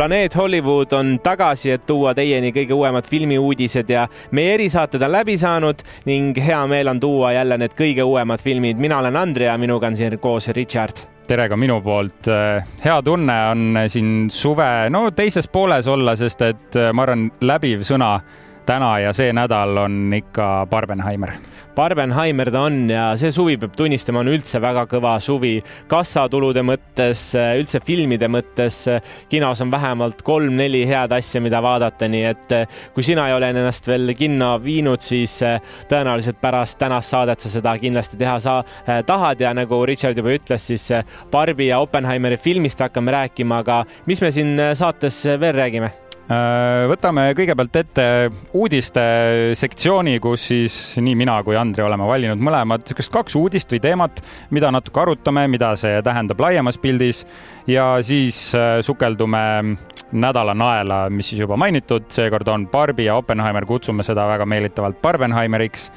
planeet Hollywood on tagasi, et tuua teieni kõige uuemad filmiuudised ja meie erisaated on läbi saanud ning hea meel on tuua jälle need kõige uuemad filmid. mina olen Andre ja minuga on siin koos Richard tere ka minu poolt. hea tunne on siin suve, no teises pooles olla, sest et ma arvan, läbiv sõna täna ja see nädal on ikka Barbenheimer Barbenheimer ta on ja see suvi peab tunnistama, on üldse väga kõva suvi kassatulude mõttes, üldse filmide mõttes. kinos on vähemalt kolm-neli head asja, mida vaadata, nii et kui sina ei ole ennast veel kinno viinud, siis tõenäoliselt pärast tänast saadet sa seda kindlasti teha sa tahad ja nagu Richard juba ütles, siis Barbi ja Oppenheimeri filmist hakkame rääkima, aga mis me siin saates veel räägime? Äh, võtame kõigepealt ette uudiste sektsiooni, kus siis nii mina kui Andri oleme valinud mõlemad niisugust kaks uudist või teemat, mida natuke arutame, mida see tähendab laiemas pildis. Ja siis äh, sukeldume nädala naela, mis siis juba mainitud, seekord on Barbi ja Oppenheimer, kutsume seda väga meelitavalt Barbenheimeriks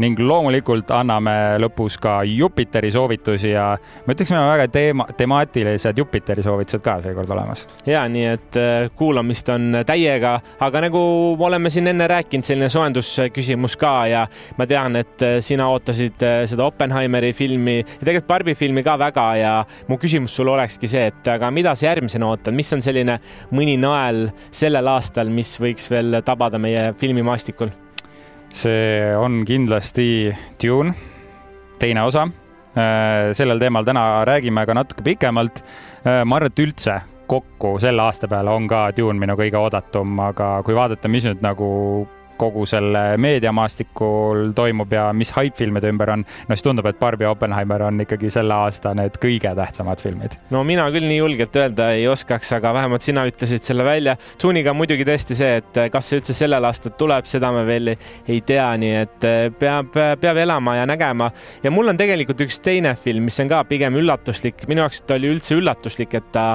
ning loomulikult anname lõpus ka Jupiteri soovitusi ja ma ütleks, meil on väga teema, temaatilised Jupiteri soovitused ka seekord olemas. ja nii, et äh, kuulamist on täiega, aga nagu oleme siin enne rääkinud, selline soojendusküsimus ka ja ma tean, et äh, sina ootasid äh, seda Oppenheimeri filmi ja tegelikult Barbi filmi ka väga ja mu küsimus sulle olekski see, et aga mida sa järgmisena ootad, mis on selline mõni nael sellel aastal, mis võiks veel tabada meie filmimaastikul? See on kindlasti Dune, teine osa. Äh, sellel teemal täna räägime ka natuke pikemalt. Äh, ma arvan, et üldse kokku selle aasta peale on ka Dune minu kõige oodatum, aga kui vaadata, mis nüüd nagu kogu selle meediamaastikul toimub ja mis haip-filmide ümber on, no siis tundub, et Barbi ja Oppenheimer on ikkagi selle aasta need kõige tähtsamad filmid. no mina küll nii julgelt öelda ei oskaks, aga vähemalt sina ütlesid selle välja. Zuniga on muidugi tõesti see, et kas see üldse sellel aastal tuleb, seda me veel ei tea, nii et eh, peab, peab elama ja nägema. ja mul on tegelikult üks teine film, mis on ka pigem üllatuslik, minu jaoks ta oli üldse üllatuslik, et ta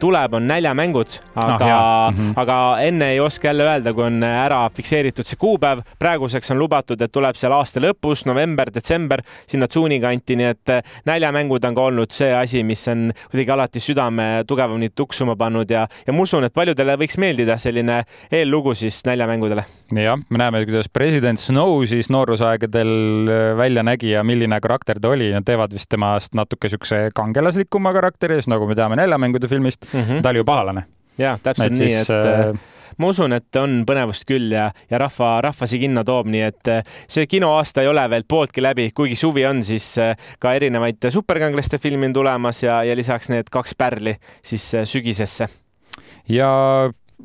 tuleb, on Näljamängud, aga ah,, mm -hmm. aga enne ei oska jälle öelda, kui on ära fikseeritud lubatud see kuupäev, praeguseks on lubatud, et tuleb seal aasta lõpus, november, detsember, sinna juuni kanti, nii et eh, näljamängud on ka olnud see asi, mis on kuidagi alati südame tugevamini tuksuma pannud ja, ja ma usun, et paljudele võiks meeldida selline eellugu siis näljamängudele. jah, me näeme, kuidas president Snow siis noorusaegadel eh, välja nägi ja milline karakter ta oli, nad teevad vist temast natuke siukse kangelaslikuma karakteri, nagu me teame näljamängude filmist mm. -hmm. ta oli ju pahalane. ja täpselt et nii, et äh, ma usun, et on põnevust küll ja, ja rahva, rahva see kinno toob, nii et eh, see kinoaasta ei ole veel pooltki läbi, kuigi suvi on, siis eh, ka erinevaid superkanglaste filme on tulemas ja, ja lisaks need kaks pärli siis eh, sügisesse. ja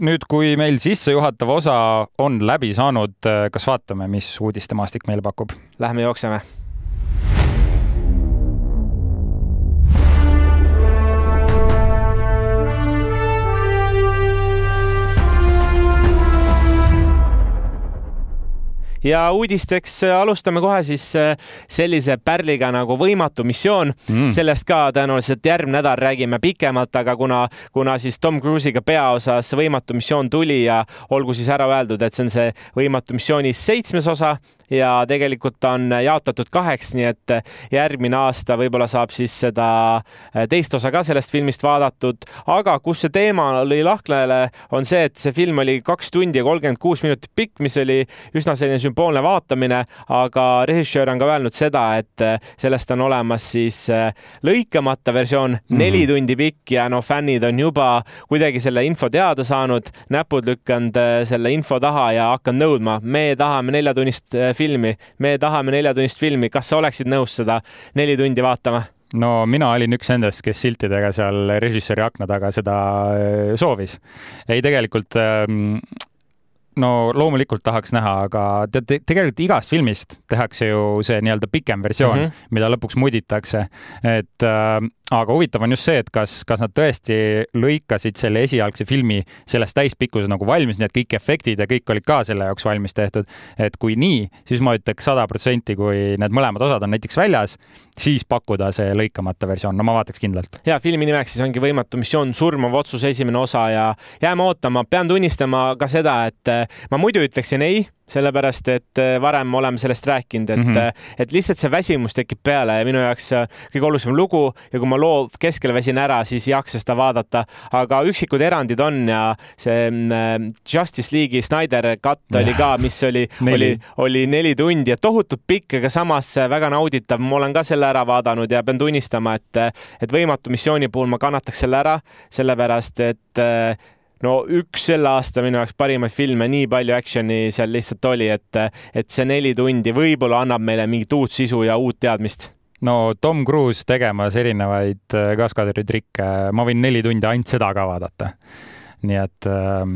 nüüd, kui meil sissejuhatav osa on läbi saanud, kas vaatame, mis uudistemaastik meile pakub? Lähme jookseme ja uudisteks äh, alustame kohe siis äh, sellise pärliga nagu Võimatu missioon. Mm.. sellest ka tõenäoliselt järgmine nädal räägime pikemalt, aga kuna, kuna siis Tom Cruise'iga peaosas Võimatu missioon tuli ja olgu siis ära öeldud, et see on see Võimatu missiooni seitsmes osa ja tegelikult ta on jaotatud kaheks, nii et järgmine aasta võib-olla saab siis seda äh, teist osa ka sellest filmist vaadatud, aga kus see teema lõi lahknele, on see, et see film oli kaks tundi ja kolmkümmend kuus minutit pikk, mis oli üsna selline sümboolne vaatamine, aga režissöör on ka öelnud seda, et äh, sellest on olemas siis äh, lõikamata versioon mm, -hmm. neli tundi pikk ja no fännid on juba kuidagi selle info teada saanud, näpud lükanud selle info taha ja hakanud nõudma, me tahame neljatunnist filmi, me tahame neljatunnist filmi, kas sa oleksid nõus seda neli tundi vaatama? no mina olin üks nendest, kes siltidega seal režissööri akna taga seda soovis. ei, tegelikult ähm, no loomulikult tahaks näha, aga tead, tegelikult igast filmist tehakse ju see nii-öelda pikem versioon mm, -hmm. mida lõpuks muditakse. et äh, aga huvitav on just see, et kas, kas nad tõesti lõikasid selle esialgse filmi sellest täispikkuses nagu valmis, nii et kõik efektid ja kõik olid ka selle jaoks valmis tehtud. et kui nii, siis ma ütleks sada protsenti, kui need mõlemad osad on näiteks väljas, siis pakkuda see lõikamata versioon, no ma vaataks kindlalt. ja filmi nimeks siis ongi Võimatu missioon, surmav otsus, esimene osa ja jääme ootama, pean tunnistama ka seda, et ma muidu ütleksin ei sellepärast et äh, varem oleme sellest rääkinud, et mm, -hmm. et lihtsalt see väsimus tekib peale ja minu jaoks kõige olulisem lugu ja kui ma loo keskel väsin ära, siis ei jaksa seda vaadata. aga üksikud erandid on ja see mm, Justice League'i Snyder cut oli ka, mis oli, oli, oli neli tundi ja tohutult pikk, aga samas väga nauditav. ma olen ka selle ära vaadanud ja pean tunnistama, et, et võimatu missiooni puhul ma kannataks selle ära, sellepärast et no üks selle aasta minu jaoks parimaid filme, nii palju action'i seal lihtsalt oli, et, et see neli tundi võib-olla annab meile mingit uut sisu ja uut teadmist no Tom Cruise tegemas erinevaid äh, kaskaadritrikke, ma võin neli tundi ainult seda ka vaadata. nii et ähm,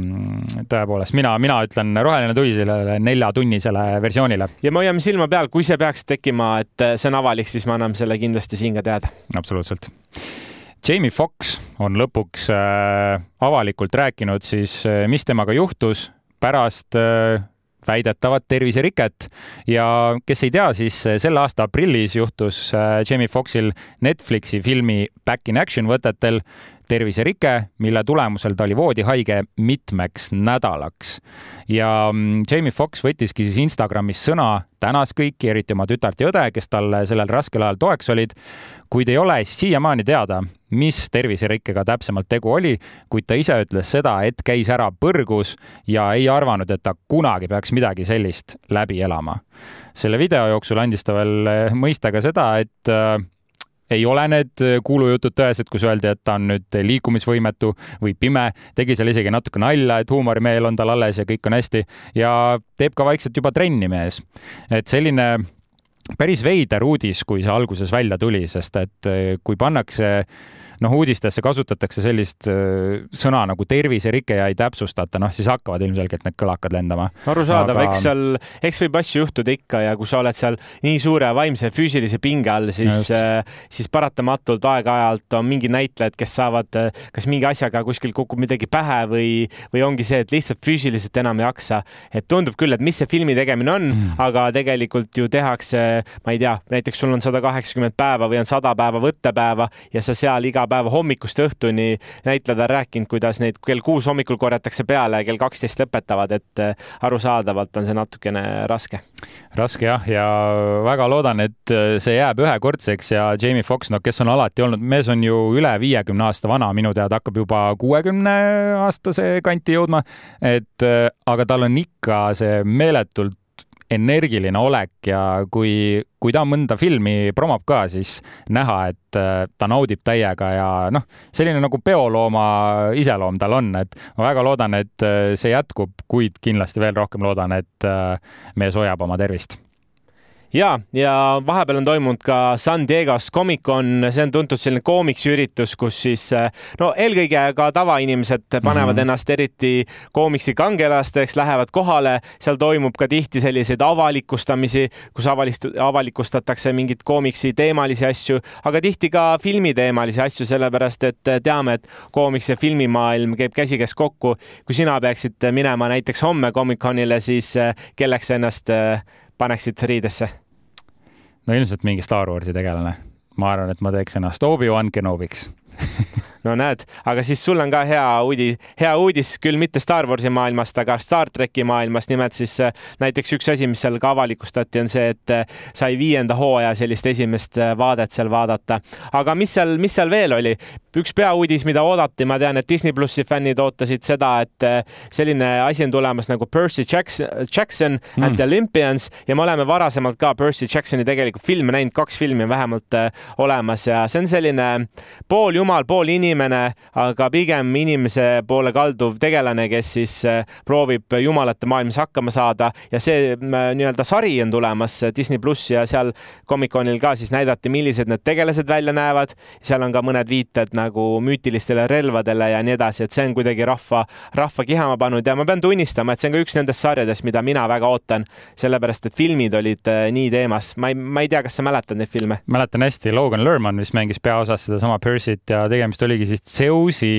tõepoolest, mina, mina ütlen roheline tuli sellele neljatunnisele versioonile. ja me hoiame silma peal, kui see peaks tekkima, et see on avalik, siis me anname selle kindlasti siin ka teada. absoluutselt Jamie Fox on lõpuks äh, avalikult rääkinud siis, äh, mis temaga juhtus pärast äh, väidetavat terviseriket. Ja kes ei tea, siis selle aasta aprillis juhtus Jamie Foxil Netflixi filmi Back in Action võtetel terviserike, mille tulemusel ta oli voodihaige mitmeks nädalaks. ja mm, Jamie Fox võttiski siis Instagramis sõna, tänas kõiki, eriti oma tütart ja õde, kes talle sellel raskel ajal toeks olid kuid ei ole siiamaani teada, mis terviserikkega täpsemalt tegu oli, kuid ta ise ütles seda, et käis ära põrgus ja ei arvanud, et ta kunagi peaks midagi sellist läbi elama. selle video jooksul andis ta veel mõista ka seda, et äh, ei ole need kuulujutud tõesed, kus öeldi, et ta on nüüd liikumisvõimetu või pime, tegi seal isegi natuke nalja, et huumorimeel on tal alles ja kõik on hästi ja teeb ka vaikselt juba trenni mees. et selline päris veider uudis, kui see alguses välja tuli, sest et eh, kui pannakse noh, uudistesse kasutatakse sellist äh, sõna nagu terviserike ja ei täpsustata, noh siis hakkavad ilmselgelt need kõlakad lendama. arusaadav Aga..., eks seal, eks võib asju juhtuda ikka ja kui sa oled seal nii suure vaimse füüsilise pinge all, siis, äh, siis paratamatult aeg-ajalt on mingid näitlejad, kes saavad äh, kas mingi asjaga kuskil kukub midagi pähe või, või ongi see, et lihtsalt füüsiliselt enam ei jaksa. et tundub küll, et mis see filmi tegemine on mm., aga tegelikult ju tehakse, ma ei tea, näiteks sul on sada kaheksakümmend päeva või on sada päeva võttepäeva ja sa seal iga päev hommikust õhtuni näitlejad on rääkinud, kuidas neid kell kuus hommikul korjatakse peale ja kell kaksteist lõpetavad, et äh, arusaadavalt on see natukene raske. raske jah, ja väga loodan, et äh, see jääb ühekordseks ja Jamie Foxx, no kes on alati olnud, mees on ju üle viiekümne aasta vana, minu teada hakkab juba kuuekümne aastase kanti jõudma, et äh, aga tal on ikka see meeletult energiline olek ja kui, kui ta mõnda filmi promab ka, siis näha, et äh, ta naudib täiega ja noh, selline nagu peolooma iseloom tal on, et ma väga loodan, et äh, see jätkub, kuid kindlasti veel rohkem loodan, et äh, mees hoiab oma tervist ja, ja vahepeal on toimunud ka San Diego's Comic-Con, see on tuntud selline koomiksiüritus, kus siis no eelkõige ka tavainimesed panevad mm -hmm. ennast eriti koomiksi kangelasteks, lähevad kohale, seal toimub ka tihti selliseid avalikustamisi, kus avalist-, avalikustatakse mingeid koomiksi teemalisi asju, aga tihti ka filmiteemalisi asju, sellepärast et teame, et koomiks ja filmimaailm käib käsikäes kokku. kui sina peaksid minema näiteks homme Comic-Conile, siis kelleks sa ennast paneksid riidesse? No ilmselt mingi Star Warsi tegelane. ma arvan, et ma teeks ennast Obi-Wan Kenobiks no näed, aga siis sul on ka hea uudis, hea uudis küll mitte Star Warsi maailmast, aga Star tracki maailmast. nimelt siis äh, näiteks üks asi, mis seal ka avalikustati, on see, et äh, sai viienda hooaja sellist esimest äh, vaadet seal vaadata. aga mis seal, mis seal veel oli? üks peauudis, mida oodati, ma tean, et Disney plussi fännid ootasid seda, et selline asi on tulemas nagu Percy Jackson, Jackson mm. and the Olympians ja me oleme varasemalt ka Percy Jacksoni tegelikult filme näinud, kaks filmi on vähemalt olemas ja see on selline pool jumal, pool inimene, aga pigem inimese poole kalduv tegelane, kes siis äh, proovib jumalate maailmas hakkama saada ja see äh, nii-öelda sari on tulemas äh, Disney pluss ja seal Comic-Conil ka siis näidati, millised need tegelased välja näevad. seal on ka mõned viited nagu müütilistele relvadele ja nii edasi, et see on kuidagi rahva, rahva kihama pannud ja ma pean tunnistama, et see on ka üks nendest sarjadest, mida mina väga ootan, sellepärast et filmid olid nii teemas. ma ei, ma ei tea, kas sa mäletad neid filme? mäletan hästi, Logan Lerman vist mängis peaosas sedasama Percy't ja tegemist oligi siis Zeusi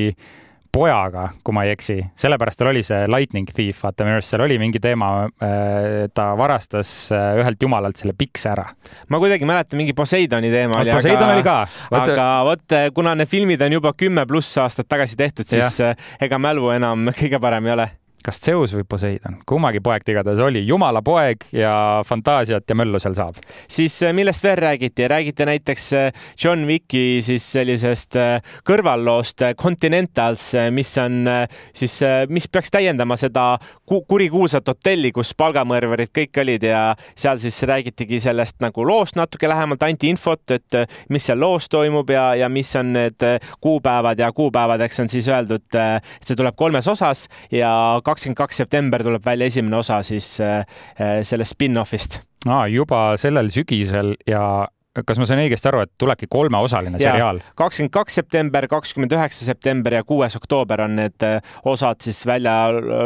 pojaga, kui ma ei eksi, sellepärast tal oli see Lightning Thief, vaata minu arust seal oli mingi teema, äh, ta varastas äh, ühelt jumalalt selle pikse ära. ma kuidagi mäletan, mingi Poseidoni teema oli. Poseidon aga, oli ka. aga vot, kuna need filmid on juba kümme pluss aastat tagasi tehtud, siis ja. ega mälu enam kõige parem ei ole kas Zeus või Poseidon, kummagi poeg ta igatahes oli, jumala poeg ja fantaasiat ja möllu seal saab. siis äh, millest veel räägiti, räägiti näiteks äh, John Wicki siis sellisest äh, kõrvalloost Continentals, mis on siis, mis peaks täiendama seda kurikuulsat hotelli, kus palgamõrvarid kõik olid ja seal siis räägitigi sellest nagu loost natuke lähemalt, anti infot, et mis seal loos toimub ja, ja mis on need kuupäevad ja kuupäevadeks on siis öeldud, et see tuleb kolmes osas ja kaks kakskümmend kaks september tuleb välja esimene osa siis äh, äh, sellest spin-offist. aa, juba sellel sügisel ja kas ma sain õigesti aru, et tulebki kolmeosaline seriaal? kakskümmend kaks september, kakskümmend üheksa september ja kuues oktoober on need äh, osad siis välja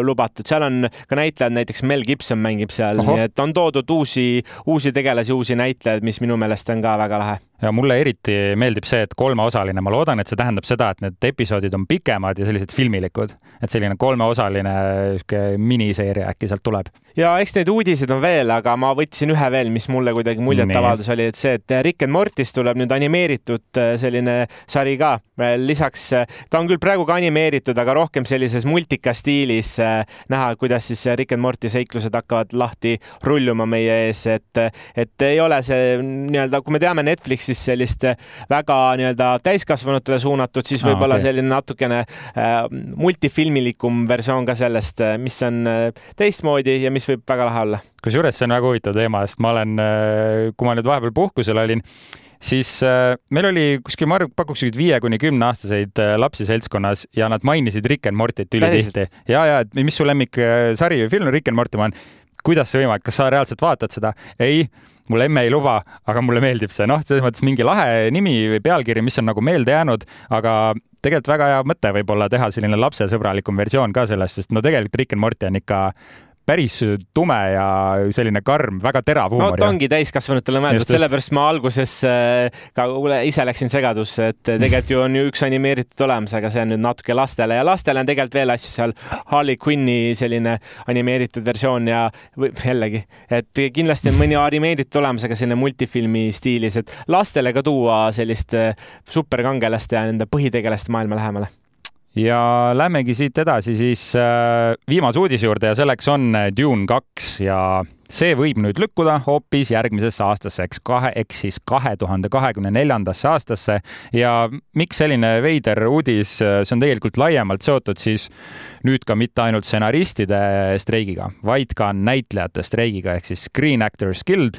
lubatud. seal on ka näitlejad, näiteks Mel Gibson mängib seal, nii et on toodud uusi, uusi tegelasi, uusi näitlejaid, mis minu meelest on ka väga lahe. ja mulle eriti meeldib see, et kolmeosaline, ma loodan, et see tähendab seda, et need episoodid on pikemad ja sellised filmilikud, et selline kolmeosaline sihuke miniseeria äkki sealt tuleb ja eks neid uudiseid on veel, aga ma võtsin ühe veel, mis mulle kuidagi muljet avaldas, oli, et see, et Rick and Mortis tuleb nüüd animeeritud äh, selline sari ka. lisaks, äh, ta on küll praegu ka animeeritud, aga rohkem sellises multika stiilis äh, näha, kuidas siis Rick and Morty seiklused hakkavad lahti rulluma meie ees, et, et ei ole see nii-öelda, kui me teame Netflixis sellist väga nii-öelda täiskasvanutele suunatud, siis võib-olla ah, okay. selline natukene äh, multifilmilikum versioon ka sellest, mis on teistmoodi ja mis võib väga lahe olla. kusjuures see on väga huvitav teema, sest ma olen, äh, kui ma nüüd vahepeal puhkusel olin, siis äh, meil oli kuskil, ma pakuks viie kuni kümne aastaseid äh, lapsi seltskonnas ja nad mainisid Rick and Mortyt ülitihti. ja, ja, et mis su lemmiksari või film on Rick and Morty, olen, kuidas see võimalik, kas sa reaalselt vaatad seda? ei mul emme ei luba, aga mulle meeldib see, noh, selles mõttes mingi lahe nimi või pealkiri, mis on nagu meelde jäänud, aga tegelikult väga hea mõte võib-olla teha selline lapsesõbralikum versioon ka sellest, sest no tegelikult Rick and Morty on ikka päris tume ja selline karm, väga terav huumor. no ta ongi täiskasvanutele mõeldud, sellepärast ma alguses äh, ka ise läksin segadusse, et tegelikult ju on ju üks animeeritud olemas, aga see on nüüd natuke lastele ja lastele on tegelikult veel asju seal. Harley Quinni selline animeeritud versioon ja jällegi, et kindlasti on mõni animeeritud olemas, aga selline multifilmi stiilis, et lastele ka tuua sellist äh, superkangelaste ja nende põhitegelaste maailma lähemale ja lähmegi siit edasi siis äh, viimase uudise juurde ja selleks on äh, Dune kaks ja see võib nüüd lükkuda hoopis järgmisesse aastasse, eks kahe, eks siis kahe tuhande kahekümne neljandasse aastasse ja miks selline veider uudis, äh, see on tegelikult laiemalt seotud siis nüüd ka mitte ainult stsenaristide streigiga, vaid ka näitlejate streigiga ehk siis Screen Actors Guild.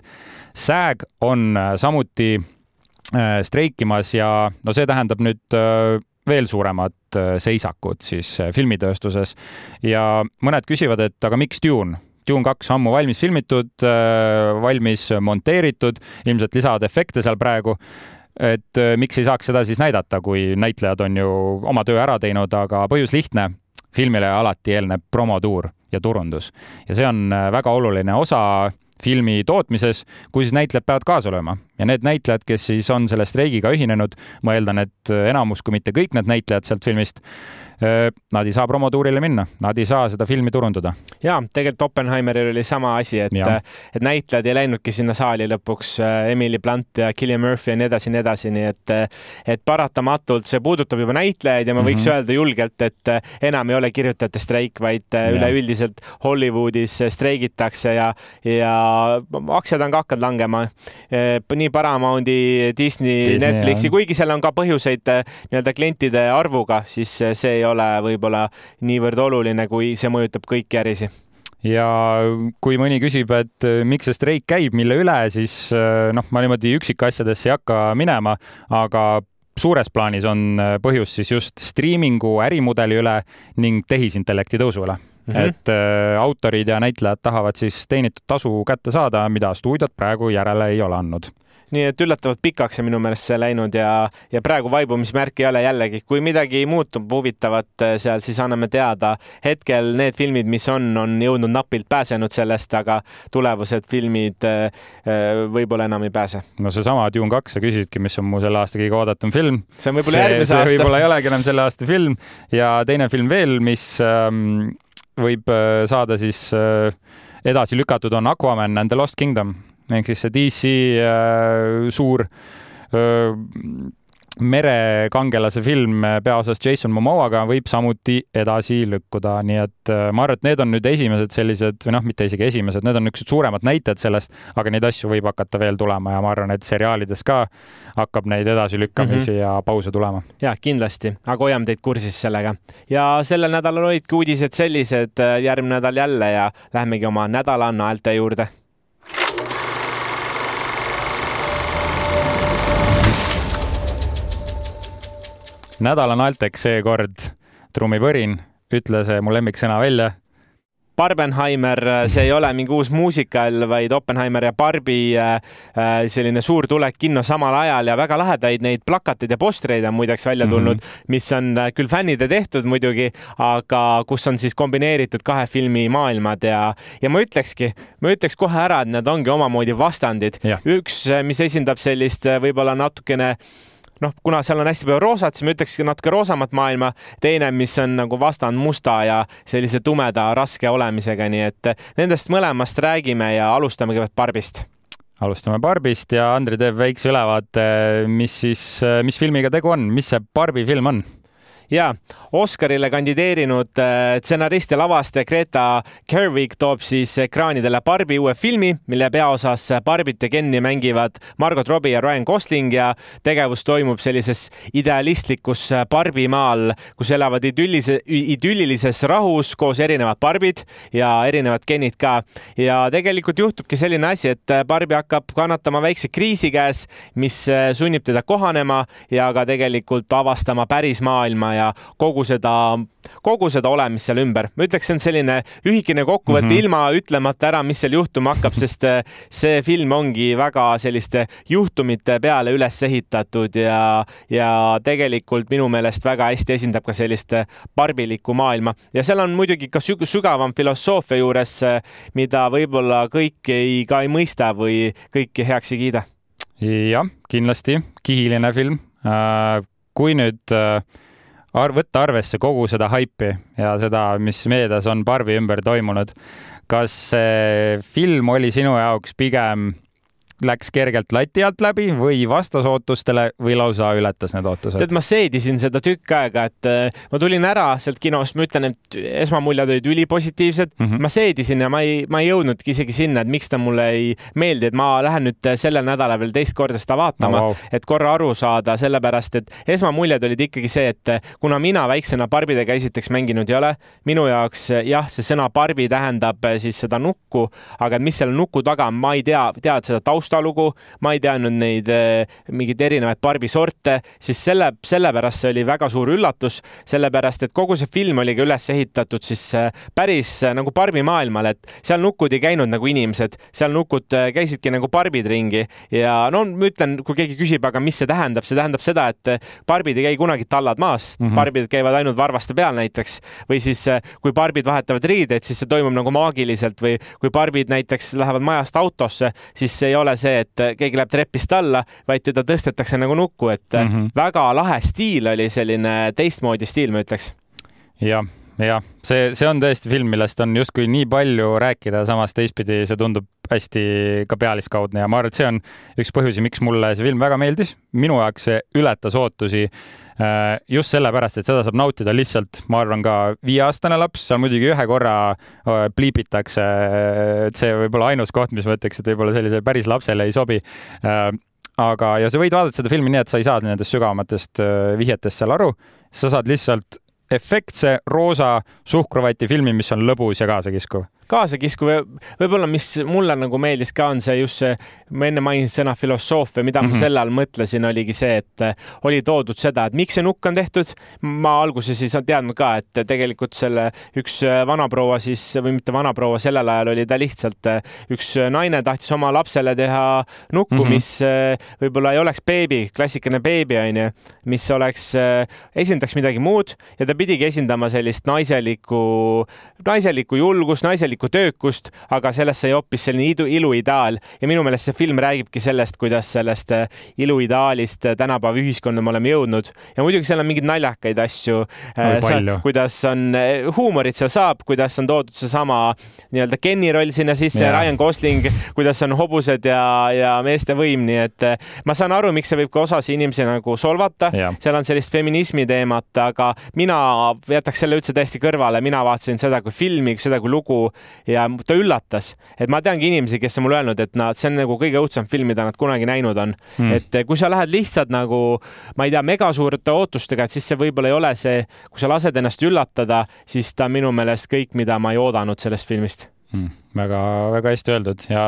SAG on samuti streikimas ja no see tähendab nüüd veel suuremad äh, seisakud siis äh, filmitööstuses ja mõned küsivad, et aga miks Dune? Dune kaks ammu valmis filmitud, äh, valmis monteeritud, ilmselt lisavad efekte seal praegu. et miks ei saaks seda siis näidata, kui näitlejad on ju oma töö ära teinud, aga põhjus lihtne, filmile alati eelneb promotuur ja turundus ja see on väga oluline osa filmi tootmises, kui siis näitlejad peavad kaasa lööma ja need näitlejad, kes siis on selle streigiga ühinenud, ma eeldan, et enamus, kui mitte kõik need näitlejad sealt filmist nad ei saa promotuurile minna, nad ei saa seda filmi turundada. ja tegelikult Oppenheimeril oli sama asi, et, et näitlejad ei läinudki sinna saali lõpuks, Emily Blunt ja Cillian Murphy ja nii edasi ja nii edasi, nii et, et paratamatult see puudutab juba näitlejaid ja ma võiks mm -hmm. öelda julgelt, et enam ei ole kirjutajate streik, vaid ja. üleüldiselt Hollywoodis streigitakse ja, ja aktsiad on ka hakanud langema. nii Paramounti, Disney, Disney, Netflixi, kuigi seal on ka põhjuseid nii-öelda klientide arvuga, siis see ei ole võib-olla niivõrd oluline, kui see mõjutab kõiki ärisid ja kui mõni küsib, et äh, miks see streik käib, mille üle, siis noh, ma niimoodi üksikasjadesse ei hakka minema, aga suures plaanis on põhjus siis just striimingu ärimudeli üle ning tehisintellekti tõusu üle mm. -hmm. et äh, autorid ja näitlejad tahavad siis teenitud tasu kätte saada, mida stuudiod praegu järele ei ole andnud nii et üllatavalt pikaks on minu meelest see läinud ja, ja praegu vaibumismärki ei ole jällegi. kui midagi muutub huvitavat äh, seal, siis anname teada. hetkel need filmid, mis on, on jõudnud napilt pääsenud sellest, aga tulevased filmid äh, äh, võib-olla enam ei pääse. no seesama Dune kaks, sa küsisidki, mis on mu selle aasta kõige oodatum film. see on võib-olla järgmise aasta. võib-olla ei olegi enam selle aasta film ja teine film veel, mis ähm, võib saada siis äh, edasi lükatud, on Aquaman and the Lost Kingdom. Ehk siis see DC äh, suur äh, merekangelase film peaosas Jason Momoaga võib samuti edasi lükkuda, nii et äh, ma arvan, et need on nüüd esimesed sellised või noh, mitte isegi esimesed, need on niisugused suuremad näited sellest, aga neid asju võib hakata veel tulema ja ma arvan, et seriaalides ka hakkab neid edasilükkamisi mm -hmm. ja pause tulema. ja kindlasti, aga hoiame teid kursis sellega ja sellel nädalal olidki uudised sellised, äh, järgmine nädal jälle ja lähemegi oma nädala naelte juurde nädala naelteks seekord trummipõrin, ütle see mu lemmiksõna välja. Barbenheimer, see ei ole mingi uus muusikal, vaid Oppenheimer ja Barbi äh, äh, selline suur tulek kinno samal ajal ja väga lahedaid neid plakateid ja postreid on muideks välja mhm. tulnud mm, -hmm. mis on äh, küll fännide tehtud muidugi, aga kus on siis kombineeritud kahe filmi maailmad ja, ja ma ütlekski, ma ütleks kohe ära, et need ongi omamoodi vastandid. üks, mis esindab sellist võib-olla natukene noh, kuna seal on hästi palju roosat, siis ma ütlekski natuke roosamat maailma. teine, mis on nagu vastand musta ja sellise tumeda, raske olemisega, nii et nendest mõlemast räägime ja alustame kõigepealt Barbist. Alustame Barbist ja Andri teeb väikse ülevaate, mis siis, mis filmiga tegu on, mis see Barbi film on ja Oscarile kandideerinud äh, stsenarist ja lavastaja Greta Gerwig toob siis ekraanidele Barbi uue filmi, mille peaosas Barbit ja Kenni mängivad Margot Robbie ja Ryan Gosling ja tegevus toimub sellises idealistlikus Barbimaal, kus elavad idüllise, idüllilises rahus koos erinevad Barbid ja erinevad Kennid ka. ja tegelikult juhtubki selline asi, et Barbi hakkab kannatama väikse kriisi käes, mis sunnib teda kohanema ja ka tegelikult avastama päris maailma ja ja kogu seda, kogu seda olemist seal ümber. ma ütleks, see on selline lühikene kokkuvõte mm -hmm. ilma ütlemata ära, mis seal juhtuma hakkab, sest äh, see film ongi väga selliste juhtumite peale üles ehitatud ja, ja tegelikult minu meelest väga hästi esindab ka sellist äh, barbilikku maailma ja seal on muidugi ka sügavam filosoofia juures, äh, mida võib-olla kõik ei, ka ei mõista või kõiki heaks ei kiida jah, kindlasti kihiline film. kui nüüd ar-, võtta arvesse kogu seda haipi ja seda, mis meedias on Barbi ümber toimunud. kas see film oli sinu jaoks pigem läks kergelt lati alt läbi või vastas ootustele või lausa ületas need ootused? tead, ma seedisin seda tükk aega, et äh, ma tulin ära sealt kinost, ma ütlen, et esmamuljed olid ülipositiivsed mm. -hmm. ma seedisin ja ma ei, ma ei jõudnudki isegi sinna, et miks ta mulle ei meeldi, et ma lähen nüüd sellel nädalal veel teist korda seda vaatama no,, wow. et korra aru saada, sellepärast et esmamuljed olid ikkagi see, et kuna mina väiksena barbidega esiteks mänginud ei ole, minu jaoks jah, see sõna barbi tähendab siis seda nukku, aga mis selle nuku taga on, ma ei tea, tead seda tausta taustalugu, ma ei teadnud neid eh, mingeid erinevaid barbisorte, siis selle, sellepärast see oli väga suur üllatus, sellepärast et kogu see film oligi üles ehitatud siis eh, päris eh, nagu barbimaailmal, et seal nukud ei käinud nagu inimesed, seal nukud käisidki nagu barbid ringi ja no ma ütlen, kui keegi küsib, aga mis see tähendab, see tähendab seda, et barbid ei käi kunagi tallad maas mm, -hmm. barbid käivad ainult varvaste peal näiteks või siis kui barbid vahetavad riideid, siis see toimub nagu maagiliselt või kui barbid näiteks lähevad majast autosse, siis ei ole see, et keegi läheb trepist alla, vaid teda tõstetakse nagu nukku, et mm -hmm. väga lahe stiil oli selline teistmoodi stiil, ma ütleks. jah, jah, see, see on tõesti film, millest on justkui nii palju rääkida, samas teistpidi see tundub hästi ka pealiskaudne ja ma arvan, et see on üks põhjusi, miks mulle see film väga meeldis. minu jaoks see ületas ootusi Äh, just sellepärast, et seda saab nautida lihtsalt, ma arvan, ka viieaastane laps, seal muidugi ühe korra äh, pliibitakse, et see võib olla ainus koht, mis ma ütleks, et võib-olla sellisele päris lapsele ei sobi. Äh, aga, ja sa võid vaadata seda filmi nii, et sa ei saa nendest sügavamatest vihjetest seal aru, sa saad lihtsalt efektse roosa suhkruvati filmi, mis on lõbus ja kaasakiskuv kaasakiskuv, võib-olla, mis mulle nagu meeldis ka, on see just see, ma enne mainisin sõna filosoofia, mida mm -hmm. ma selle all mõtlesin, oligi see, et eh, oli toodud seda, et miks see nukk on tehtud. ma alguses ei teadnud ka, et tegelikult selle üks eh, vanaproua siis või mitte vanaproua, sellel ajal oli ta lihtsalt eh, üks naine tahtis oma lapsele teha nukku mm, -hmm. mis võib-olla ei oleks beebi, klassikaline beebi onju, mis oleks, esindaks midagi muud ja ta pidigi esindama sellist naiselikku, naiselikku julgust, naiselikku isiklikku töökust, aga sellest sai hoopis selline iluideaal ja minu meelest see film räägibki sellest, kuidas sellest äh, iluideaalist äh, tänapäeva ühiskonda me oleme jõudnud. Ja muidugi seal on mingeid naljakaid asju. kuidas on huumorit seal saab, kuidas on toodud seesama nii-öelda Kenny roll sinna sisse ja Ryan Gosling, kuidas on hobused ja, ja meeste võim, nii et ma saan aru, miks see võib ka osasi inimesi nagu solvata, seal on sellist feminismi teemat, aga mina jätaks selle üldse täiesti kõrvale, mina vaatasin seda kui filmi, seda kui lugu ja ta üllatas, et ma teangi inimesi, kes on mulle öelnud, et nad, see on nagu kõige õudsem film, mida nad kunagi näinud on. Mm.. et kui sa lähed lihtsalt nagu, ma ei tea, megasuurte ootustega, et siis see võib-olla ei ole see, kui sa lased ennast üllatada, siis ta on minu meelest kõik, mida ma ei oodanud sellest filmist. Mm, väga, väga hästi öeldud. Ja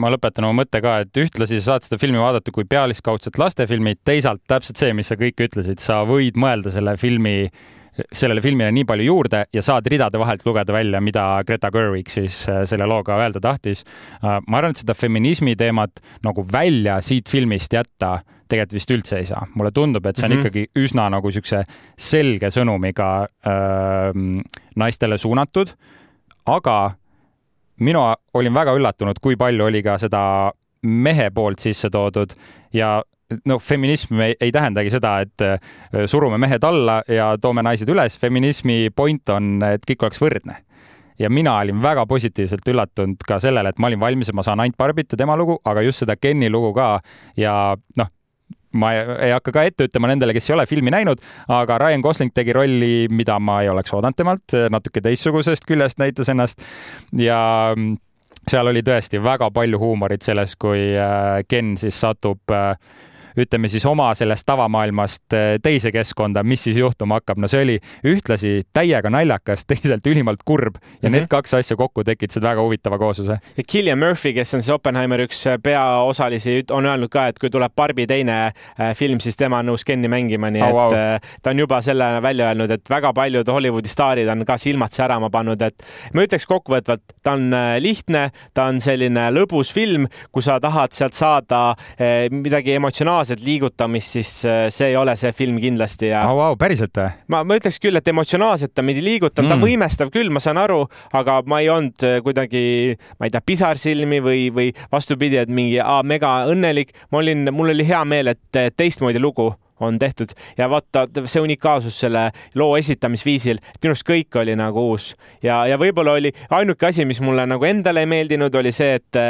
ma lõpetan oma mõtte ka, et ühtlasi sa saad seda filmi vaadata kui pealiskaudset lastefilmi, teisalt täpselt see, mis sa kõik ütlesid, sa võid mõelda selle filmi sellele filmile nii palju juurde ja saad ridade vahelt lugeda välja, mida Greta Gerwig siis äh, selle looga öelda tahtis. Äh, ma arvan, et seda feminismi teemat nagu välja siit filmist jätta tegelikult vist üldse ei saa. mulle tundub, et see on mm -hmm. ikkagi üsna nagu siukse selge sõnumiga äh, naistele suunatud, aga mina olin väga üllatunud, kui palju oli ka seda mehe poolt sisse toodud ja no feminism ei, ei tähendagi seda, et äh, surume mehed alla ja toome naised üles. feminismi point on, et kõik oleks võrdne. Ja mina olin väga positiivselt üllatunud ka sellele, et ma olin valmis, et ma saan ainult Barbit ja tema lugu, aga just seda Kenny lugu ka. Ja noh, ma ei hakka ka ette ütlema nendele, kes ei ole filmi näinud, aga Ryan Gosling tegi rolli, mida ma ei oleks oodanud temalt, natuke teistsugusest küljest näitas ennast. Ja seal oli tõesti väga palju huumorit selles, kui äh, Ken siis satub äh, ütleme siis oma sellest tavamaailmast eh, teise keskkonda, mis siis juhtuma hakkab. no see oli ühtlasi täiega naljakas, teisalt ülimalt kurb ja mm -hmm. need kaks asja kokku tekitasid väga huvitava koosluse. ja Killian Murphy, kes on siis Oppenheimeri üks eh, peaosalisi, on öelnud ka, et kui tuleb Barbi teine eh, film, siis tema on nõus Kenni mängima, nii oh, et wow. ta on juba selle välja öelnud, et väga paljud Hollywoodi staarid on ka silmad särama pannud, et ma ütleks kokkuvõtvalt, ta on lihtne, ta on selline lõbus film, kui sa tahad sealt saada midagi emotsionaalset emotsionaalset liigutamist, siis äh, see ei ole see film kindlasti ja oh,. Wow, päriselt või? ma, ma ütleks küll, et emotsionaalselt ta mind ei liigutanud mm., ta on võimestav küll, ma saan aru, aga ma ei olnud äh, kuidagi, ma ei tea, pisarsilmi või, või vastupidi, et mingi aa, mega õnnelik. ma olin, mul oli hea meel, et teistmoodi lugu on tehtud ja vaata see unikaalsus selle loo esitamisviisil, et minu arust kõik oli nagu uus ja, ja võib-olla oli ainuke asi, mis mulle nagu endale ei meeldinud, oli see, et,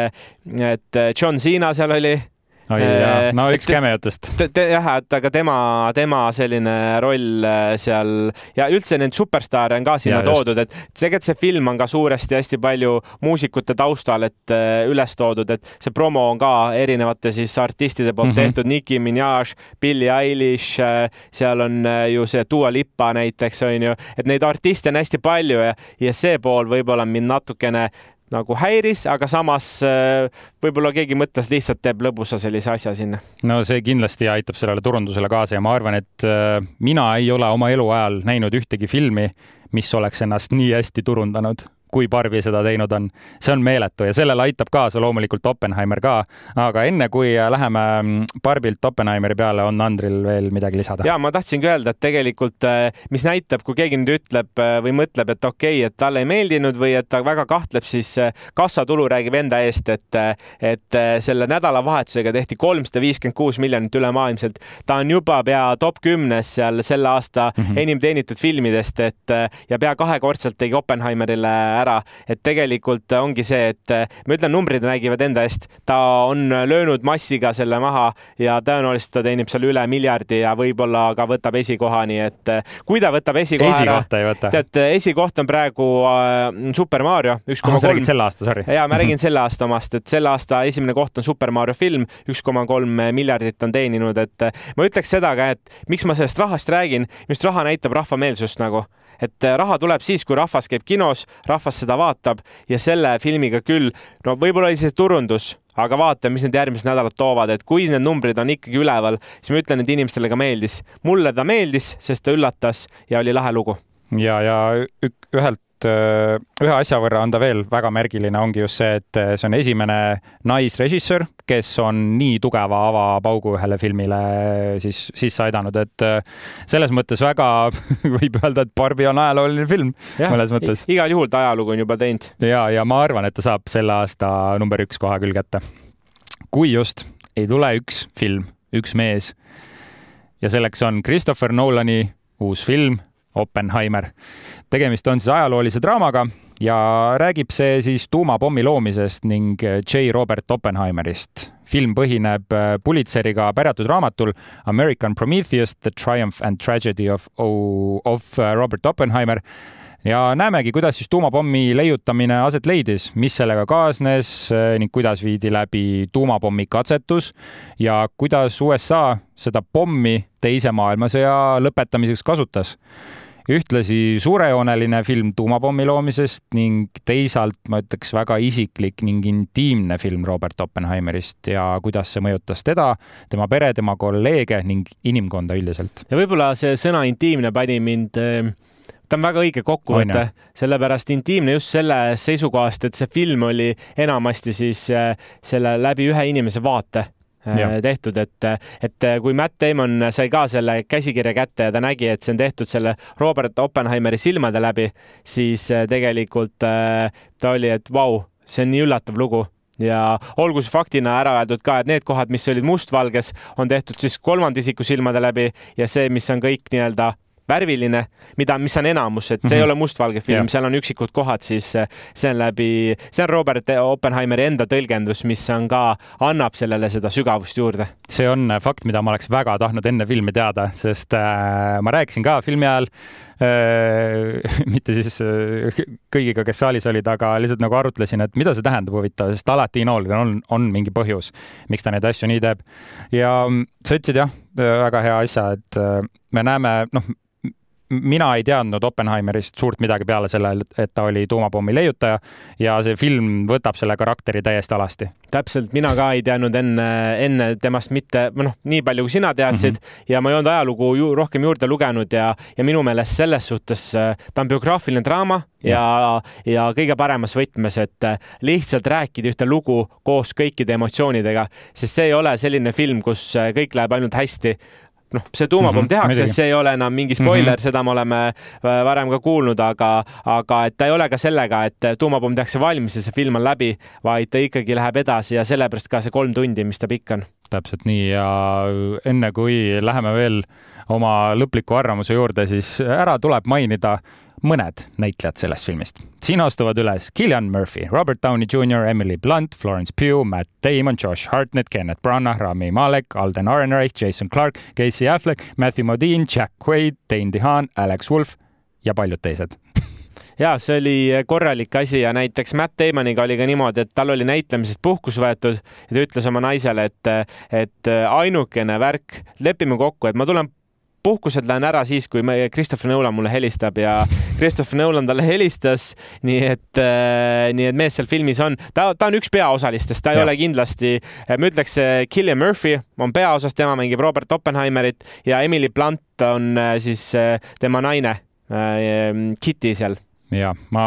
et John Cena seal oli oi jaa, no üks cameotest. jah, et aga tema, tema selline roll äh, seal ja üldse neid superstaare on ka sinna ja, toodud, et tegelikult see film on ka suuresti hästi palju muusikute taustal, et äh, üles toodud, et see promo on ka erinevate siis artistide poolt mm -hmm. tehtud, Nicki Minaj, Billie Eilish, äh, seal on ju see Dua Lipa näiteks on ju, et neid artiste on hästi palju ja, ja see pool võib-olla mind natukene nagu häiris, aga samas äh, võib-olla keegi mõtles lihtsalt teeb lõbusa sellise asja sinna. no see kindlasti aitab sellele turundusele kaasa ja ma arvan, et äh, mina ei ole oma eluajal näinud ühtegi filmi, mis oleks ennast nii hästi turundanud kui Barbi seda teinud on. see on meeletu ja sellele aitab kaasa loomulikult Oppenheimer ka. aga enne kui läheme mm, Barbilt Oppenheimeri peale, on Andril veel midagi lisada? ja ma tahtsingi öelda, et tegelikult, äh, mis näitab, kui keegi nüüd ütleb äh, või mõtleb, et okei okay,, et talle ei meeldinud või et ta väga kahtleb, siis äh, kassatulu räägib enda eest, et, et selle nädalavahetusega tehti kolmsada viiskümmend kuus miljonit ülemaailmselt. ta on juba pea top kümnes seal selle aasta mm -hmm. enim teenitud filmidest, et ja pea kahekordselt tegi Oppenheimerile ära, et tegelikult ongi see, et ma ütlen, numbrid räägivad enda eest, ta on löönud massiga selle maha ja tõenäoliselt ta teenib seal üle miljardi ja võib-olla ka võtab esikoha, nii et kui ta võtab esikoha ära, tead, esikoht on praegu äh, Super Mario, üks koma kolm. sa räägid selle aasta, sorry. ja ma räägin selle aasta omast, et selle aasta esimene koht on Super Mario film, üks koma kolm miljardit on teeninud, et ma ütleks seda ka, et miks ma sellest rahast räägin, just raha näitab rahvameelsust nagu et äh, raha tuleb siis, kui rahvas käib kinos, rahvas seda vaatab ja selle filmiga küll, no võib-olla oli see turundus, aga vaatame, mis need järgmised nädalad toovad, et kui need numbrid on ikkagi üleval, siis ma ütlen, et inimestele ka meeldis. mulle ta meeldis, sest ta üllatas ja oli lahe lugu. ja, ja ühelt tegelikult äh, ühe asja võrra on ta veel väga märgiline, ongi just see, et äh, see on esimene naisrežissöör, kes on nii tugeva avapaugu ühele filmile siis sisse aidanud, et selles mõttes väga võib öelda, et Barbi on ajalooline film ja, mõnes mõttes. igal juhul ta ajalugu on juba teinud. ja, ja ma arvan, et ta saab selle aasta number üks koha küll kätte. kui just ei tule üks film, üks mees ja selleks on Christopher Nolani uus film Oppenheimer. tegemist on siis ajaloolise draamaga ja räägib see siis tuumapommi loomisest ning J. Robert Oppenheimerist. film põhineb äh, Pulitzeriga pärjatud raamatul American Prometheus, The Triumph and Tragedy of, of äh, Robert Oppenheimer ja näemegi, kuidas siis tuumapommi leiutamine aset leidis, mis sellega kaasnes äh, ning kuidas viidi läbi tuumapommi katsetus ja kuidas USA seda pommi Teise maailmasõja lõpetamiseks kasutas ühtlasi suurejooneline film tuumapommi loomisest ning teisalt ma ütleks väga isiklik ning intiimne film Robert Oppenheimerist. Ja kuidas see mõjutas teda, tema pere, tema kolleege ning inimkonda üldiselt. ja võib-olla see sõna intiimne pani mind äh, ta on väga õige kokkuvõte, sellepärast intiimne just selle seisukohast, et see film oli enamasti siis äh, selle läbi ühe inimese vaate ja. tehtud, et, et kui Matt Damon sai ka selle käsikirja kätte ja ta nägi, et see on tehtud selle Robert Oppenheimeri silmade läbi, siis äh, tegelikult äh, ta oli, et vau, see on nii üllatav lugu ja olgu see faktina ära öeldud ka, et need kohad, mis olid mustvalges, on tehtud siis kolmanda isiku silmade läbi ja see, mis on kõik nii-öelda värviline, mida, mis on enamus, et see mm -hmm. ei mhm. ole mustvalge film seal on üksikud kohad, siis eh, see on läbi, see on Robert Oppenheimeri enda tõlgendus, mis on ka, annab sellele seda sügavust juurde. see on fakt, mida ma oleks väga tahtnud enne filmi teada, sest äh, ma rääkisin ka filmi ajal äh,, mitte siis äh, kõigiga, kes saalis olid, aga lihtsalt nagu arutlesin, et mida see tähendab huvitav, sest alati Inoolil on, on mingi põhjus, miks ta neid asju nii teeb. ja sa ütlesid jah, väga hea asja, et me näeme, noh, mina ei teadnud Oppenheimerist suurt midagi peale selle, et ta oli tuumapommi leiutaja ja see film võtab selle karakteri täiesti alasti. täpselt, mina ka ei teadnud enne, enne temast mitte, noh, nii palju kui sina teadsid mm -hmm. ja ma ei olnud ajalugu ju rohkem juurde lugenud ja, ja minu meelest selles suhtes äh, ta on biograafiline draama ja, ja kõige paremas võtmes, et äh, lihtsalt rääkida ühte lugu koos kõikide emotsioonidega, sest see ei ole selline film, kus äh, kõik läheb ainult hästi noh, see tuumapomm mm -hmm, tehakse, see ei ole enam mingi spoiler mm, -hmm. seda me oleme äh, varem ka kuulnud, aga, aga et ta ei ole ka sellega, et tuumapomm tehakse valmis ja see film on läbi, vaid ta ikkagi läheb edasi ja sellepärast ka see kolm tundi, mis ta pikk on. täpselt nii ja enne kui läheme veel oma lõpliku arvamuse juurde, siis ära tuleb mainida mõned näitlejad sellest filmist. siin astuvad üles Killian Murphy, Robert Downey Jr, Emily Blunt, Florence Pugh, Matt Damon, Josh Hartnett, Kenneth Branagh, Rami Malek, Alden Ehrenreich, Jason Clark, Casey Affleck, Matthew Modine, Jack Quaid, Dane DeHaan, Alex Wolf ja paljud teised ja see oli korralik asi ja näiteks Matt Damoniga oli ka niimoodi, et tal oli näitlemisest puhkus võetud ja ta ütles oma naisele, et, et ainukene värk, lepime kokku, et ma tulen puhkuselt lähen ära siis, kui Christopher Nolan mulle helistab ja Christopher Nolan talle helistas, nii et äh,, nii et mees seal filmis on, ta, ta on üks peaosalistest, ta ei ja. ole kindlasti, äh, ma ütleks, Cillian äh, Murphy on peaosas, tema mängib Robert Oppenheimerit ja Emily Blunt on äh, siis tema naine Kitty seal ja ma,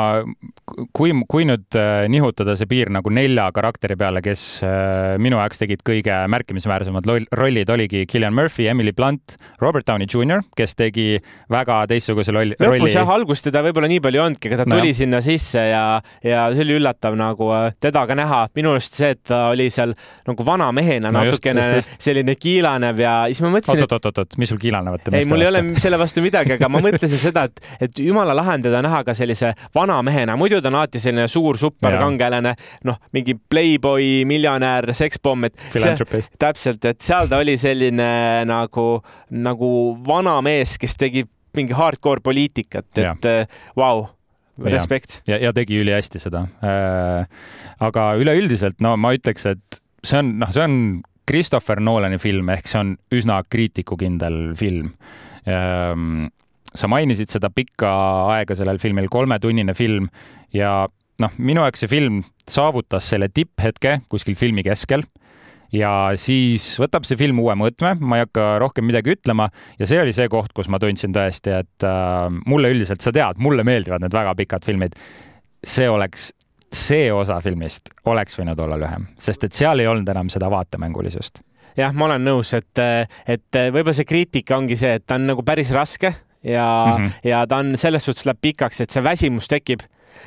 kui, kui nüüd äh, nihutada see piir nagu nelja karakteri peale, kes äh, minu jaoks tegid kõige märkimisväärsemad rollid, oligi Killian Murphy, Emily Blunt, Robert Downey Jr, kes tegi väga teistsuguse rolli. lõpus jah, algust teda võib-olla nii palju ei olnudki, aga ta tuli no. sinna sisse ja, ja see oli üllatav nagu äh, teda ka näha. minu arust see, et ta oli seal nagu vana mehena no, natukene just, just. selline kiilanev ja siis ma mõtlesin. oot-oot-oot, mis sul kiilanevat? ei, mul ei ole selle vastu midagi, aga ma mõtlesin seda, et, et jumala lahe on teda näha ka sellise sellise vana mehena, muidu ta on alati selline suur superkangelane, noh, mingi playboy, miljonär, sekspomm, et see, täpselt, et seal ta oli selline nagu, nagu vana mees, kes tegi mingi hardcore poliitikat, et vau wow respekt. ja, ja tegi ülihästi seda. Äh,. aga üleüldiselt, no ma ütleks, et see on, noh, see on Christopher Nolani film ehk see on üsna kriitikukindel film. Ähm, sa mainisid seda pikka aega sellel filmil, kolmetunnine film ja noh, minu jaoks see film saavutas selle tipphetke kuskil filmi keskel ja siis võtab see film uue mõõtme, ma ei hakka rohkem midagi ütlema ja see oli see koht, kus ma tundsin tõesti, et äh, mulle üldiselt, sa tead, mulle meeldivad need väga pikad filmid. see oleks, see osa filmist oleks võinud olla lühem, sest et seal ei olnud enam seda vaatemängulisust jah, ma olen nõus, et, et võib-olla see kriitika ongi see, et ta on nagu päris raske ja mm, -hmm. ja ta on selles suhtes läheb pikaks, et see väsimus tekib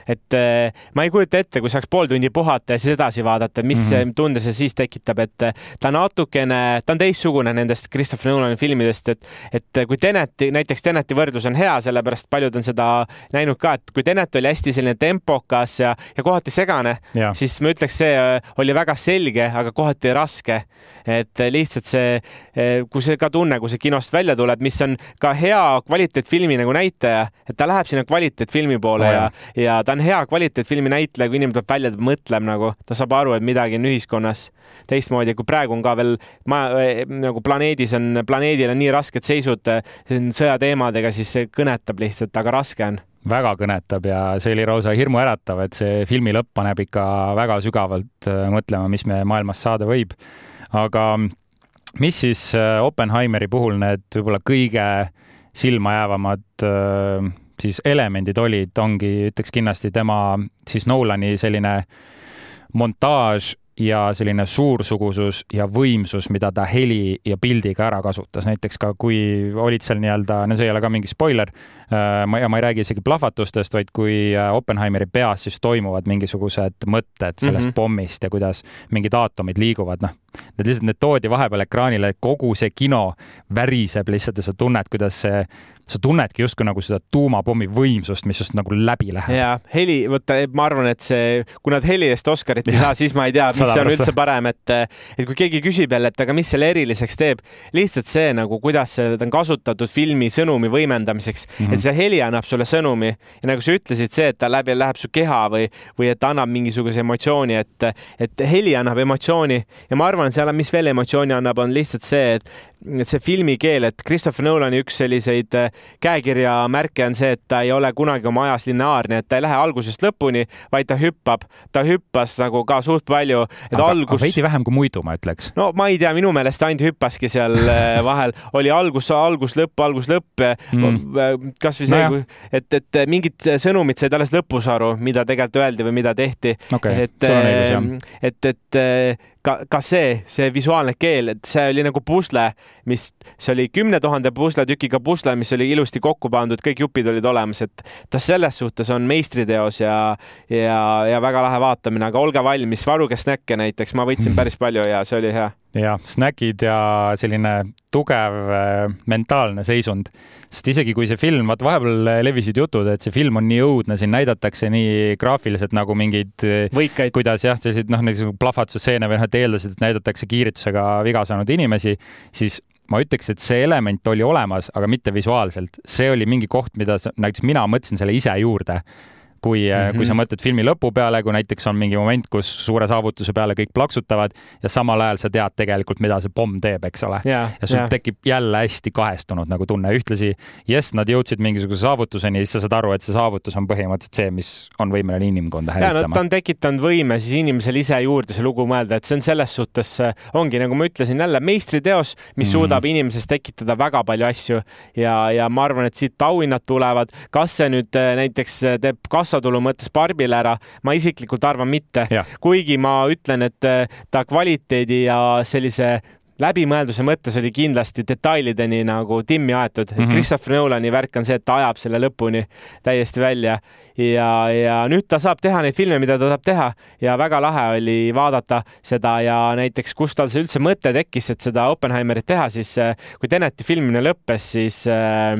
et äh, ma ei kujuta ette, kui saaks pool tundi puhata ja siis edasi vaadata, mis mm -hmm. tunde see siis tekitab, et äh, ta natukene, ta on teistsugune nendest Christopher Nolani filmidest, et, et kui Teneti, näiteks Teneti võrdlus on hea, sellepärast paljud on seda näinud ka, et kui Tenet oli hästi selline tempokas ja, ja kohati segane, siis ma ütleks, see oli väga selge, aga kohati raske. et lihtsalt see, kui see ka tunne, kui see kinost välja tuleb, mis on ka hea kvaliteetfilmi nagu näitaja, et ta läheb sinna kvaliteetfilmi poole oh, ja, ja ta on hea kvaliteetfilmi näitleja, kui inimene tuleb välja, ta mõtleb nagu, ta saab aru, et midagi on ühiskonnas teistmoodi, kui praegu on ka veel ma, nagu planeedis on, planeedil on nii rasked seisud sõjateemadega, siis see kõnetab lihtsalt, aga raske on väga kõnetab ja see oli lausa hirmuäratav, et see filmi lõpp paneb ikka väga sügavalt äh, mõtlema, mis meie maailmas saada võib. aga mis siis Oppenheimeri puhul need võib-olla kõige silmajäävamad siis elemendid olid, ongi, ütleks kindlasti tema siis Nolani selline montaaž ja selline suursugusus ja võimsus, mida ta heli ja pildiga ära kasutas, näiteks ka kui olid seal nii-öelda, no see ei ole ka mingi spoiler, äh, ma, ja ma ei räägi isegi plahvatustest, vaid kui äh, Oppenheimeri peas siis toimuvad mingisugused mõtted sellest mm -hmm. pommist ja kuidas mingid aatomid liiguvad, noh, need lihtsalt, need toodi vahepeal ekraanile, kogu see kino väriseb lihtsalt ja sa tunned, kuidas see sa tunnedki justkui nagu seda tuumapommi võimsust, mis just nagu läbi läheb. ja heli, vot ma arvan, et see, kui nad heli eest Oscarit ei saa, siis ma ei tea, mis on üldse parem, et, et kui keegi küsib jälle, et aga mis selle eriliseks teeb, lihtsalt see nagu, kuidas seda on kasutatud filmi sõnumi võimendamiseks mm, -hmm. et see heli annab sulle sõnumi ja nagu sa ütlesid, see, et ta läbi läheb su keha või, või et ta annab mingisuguse emotsiooni, et, et heli annab emotsiooni ja ma arvan, seal, mis veel emotsiooni annab, on lihtsalt see, et see filmikeel, et Christopher Nolani üks selliseid äh, käekirja märke on see, et ta ei ole kunagi oma ajas lineaarne, et ta ei lähe algusest lõpuni, vaid ta hüppab, ta hüppas nagu ka suht palju, et aga, algus. veidi vähem kui muidu, ma ütleks. no ma ei tea, minu meelest ainult hüppaski seal äh, vahel, oli algus, algus, lõpp, algus, lõpp mm.. kasvõi see no, et, et mingid sõnumid said alles lõpus aru, mida tegelikult öeldi või mida tehti okay,. et, et, et ka, ka see, see visuaalne keel, et see oli nagu pusle, mis, see oli kümne tuhande pusletükiga pusle, mis oli ilusti kokku pandud, kõik jupid olid olemas, et ta selles suhtes on meistriteos ja, ja, ja väga lahe vaatamine, aga olge valmis, varuge snäkke näiteks, ma võtsin päris palju ja see oli hea jah, snäkid ja selline tugev äh, mentaalne seisund, sest isegi kui see film, vaata vahepeal levisid jutud, et see film on nii õudne, siin näidatakse nii graafiliselt nagu mingeid, äh, kuidas jah, selliseid noh, näiteks plahvatusstseene või noh, et eeldasid, et näidatakse kiiritusega viga saanud inimesi, siis ma ütleks, et see element oli olemas, aga mitte visuaalselt. see oli mingi koht, mida näiteks mina mõtlesin selle ise juurde kui mm, -hmm. kui sa mõtled filmi lõpu peale, kui näiteks on mingi moment, kus suure saavutuse peale kõik plaksutavad ja samal ajal sa tead tegelikult, mida see pomm teeb, eks ole. ja sul ja. tekib jälle hästi kahestunud nagu tunne, ühtlasi jess, nad jõudsid mingisuguse saavutuseni ja siis sa saad aru, et see saavutus on põhimõtteliselt see, mis on võimeline inimkonda hävitama. No, ta on tekitanud võime siis inimesel ise juurde see lugu mõelda, et see on selles suhtes, ongi nagu ma ütlesin jälle meistriteos, mis mm suudab inimeses tekitada väga palju asju ja, ja ma arvan, et siit auhinnad tulevad. kas see nüüd äh, näiteks teeb kas kassatulu mõttes Barbile ära, ma isiklikult arvan mitte. kuigi ma ütlen, et äh, ta kvaliteedi ja sellise läbimõelduse mõttes oli kindlasti detailideni nagu timmi aetud mm. -hmm. Christopher Nolani värk on see, et ta ajab selle lõpuni täiesti välja ja, ja nüüd ta saab teha neid filme, mida ta tahab teha ja väga lahe oli vaadata seda ja näiteks, kust tal see üldse mõte tekkis, et seda Oppenheimerit teha, siis äh, kui Teneti filmimine lõppes, siis äh,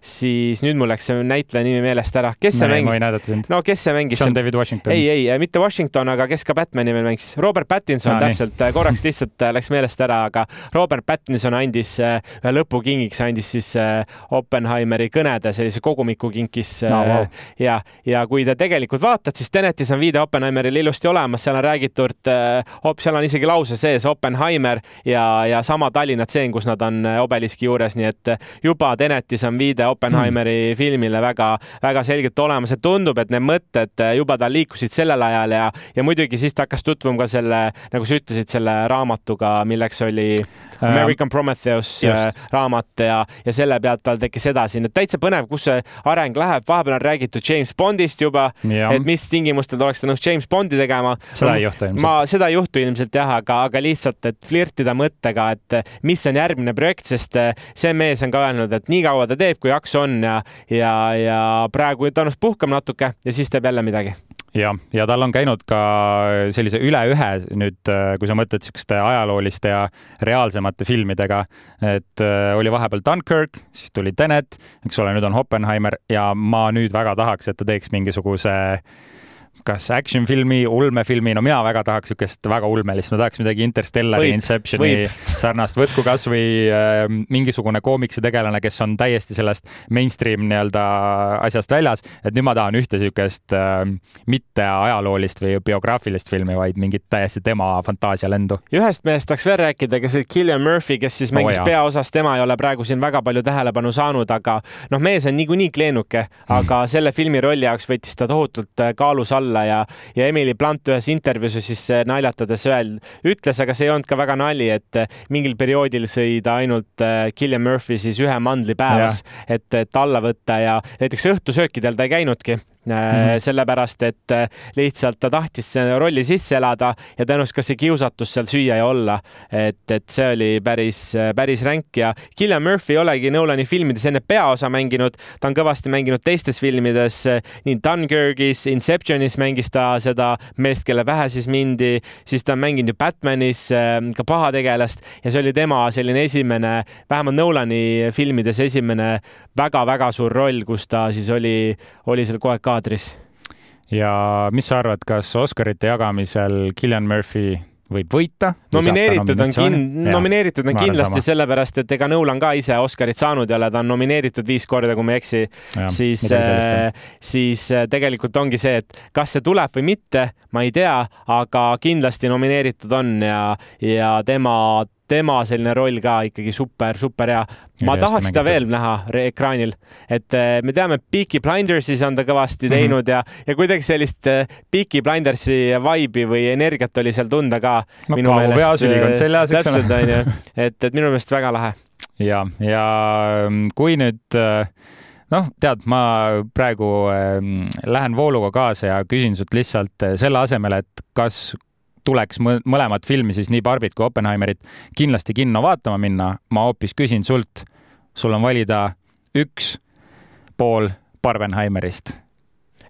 siis nüüd mul läks see näitleja nimi meelest ära. kes see mängis? ma ei näidata sind. no kes see mängis? John David Washington. ei, ei, mitte Washington, aga kes ka Batman'i veel mängis? Robert Pattinson no, täpselt, korraks lihtsalt äh, läks meelest ära, aga Robert Pattinson andis äh, ühe lõpukingiks, andis siis äh, Oppenheimeri kõnede sellise kogumiku kinkis no,. Wow. ja, ja kui te tegelikult vaatad, siis Tenetis on viide Oppenheimerile ilusti olemas, seal on räägitud, seal on isegi lause sees Oppenheimer ja, ja sama Tallinna tseen, kus nad on obeliski juures, nii et juba Tenetis on viide Oppenheimeri hmm. filmile väga-väga selgelt olemas, et tundub, et need mõtted juba tal liikusid sellel ajal ja, ja muidugi siis ta hakkas tutvuma ka selle, nagu sa ütlesid, selle raamatuga, milleks oli American Prometheus Just. raamat ja, ja selle pealt tal tekkis edasi, nii et täitsa põnev, kus see areng läheb, vahepeal on räägitud James Bondist juba, et mis tingimustel oleks ta nõus James Bondi tegema. seda ei juhtu ilmselt. ma, seda ei juhtu ilmselt jah, aga, aga lihtsalt, et flirtida mõttega, et mis on järgmine projekt, sest see mees on ka öelnud, et nii kaua ta teeb, kui jaksu on ja, ja, ja praegu ennast puhkab natuke ja siis teeb jälle midagi. Jah, ja tal on käinud ka sellise üle ühe nüüd, kui sa mõtled niisuguste ajalooliste ja reaalsemate filmidega, et äh, oli vahepeal Dunkirk, siis tuli Tenet, eks ole, nüüd on Oppenheimer ja ma nüüd väga tahaks, et ta teeks mingisuguse äh, kas action filmi, ulmefilmi, no mina väga tahaks niisugust väga ulmelist, ma tahaks midagi Interstellari, Inceptioni sarnast, võtku kasvõi äh, mingisugune koomiksitegelane, kes on täiesti sellest mainstream nii-öelda asjast väljas, et nüüd ma tahan ühte niisugust äh, mitte ajaloolist või biograafilist filmi, vaid mingit täiesti tema fantaasialendu. ühest mehest tahaks veel rääkida, kes oli Killian Murphy, kes siis mängis oh, peaosas, tema ei ole praegu siin väga palju tähelepanu saanud, aga noh, mees on niikuinii kleenuke, aga selle filmi rolli jaoks võttis ta tohutult äh, kaalus alla alla ja, ja Emily Blunt ühes intervjuus siis äh, naljatades öel-, ütles, aga see ei olnud ka väga nali, et äh, mingil perioodil sõi ta ainult Killian äh, Murphy siis ühe mandli päevas, et, et alla võtta ja näiteks õhtusöökidel ta ei käinudki Mm -hmm. sellepärast et äh, lihtsalt ta tahtis rolli sisse elada ja tõenäoliselt ka see kiusatus seal süüa ja olla, et, et see oli päris, äh, päris ränk ja Killian Murphy ei olegi Nolani filmides enne peaosa mänginud, ta on kõvasti mänginud teistes filmides, nii Dunkirkis, Inceptionis mängis ta seda meest, kelle pähe siis mindi, siis ta on mänginud ju Batmanis ka pahategelast ja see oli tema selline esimene, vähemalt Nolani filmides esimene väga-väga suur roll, kus ta siis oli, oli seal kogu aeg kaadris. ja mis sa arvad, kas Oscarite jagamisel Killian Murphy võib võita. nomineeritud on kin-, nomineeritud on kindlasti sellepärast, et ega Nolan ka ise Oscarit saanud ei ole, ta on nomineeritud viis korda, kui ma ei eksi. siis, äh, siis äh, tegelikult ongi see, et kas see tuleb või mitte, ma ei tea, aga kindlasti nomineeritud on ja, ja tema tema selline roll ka ikkagi super, super hea. ma tahaks seda veel näha ekraanil, et eh, me teame, Peaky Blindersis on ta kõvasti mm -hmm. teinud ja, ja kuidagi sellist eh, Peaky Blindersi vibe'i või energiat oli seal tunda ka. no Kaabu peaasülikond seljas, eks ole. täpselt onju, et, et minu meelest väga lahe. ja, ja mm, kui nüüd äh, noh, tead, ma praegu äh, lähen vooluga kaasa ja küsin sult lihtsalt selle asemel, et kas tuleks mõlemat filmi, siis nii Barbit kui Oppenheimerit kindlasti kinno vaatama minna, ma hoopis küsin sult, sul on valida üks pool Barbenheimerist.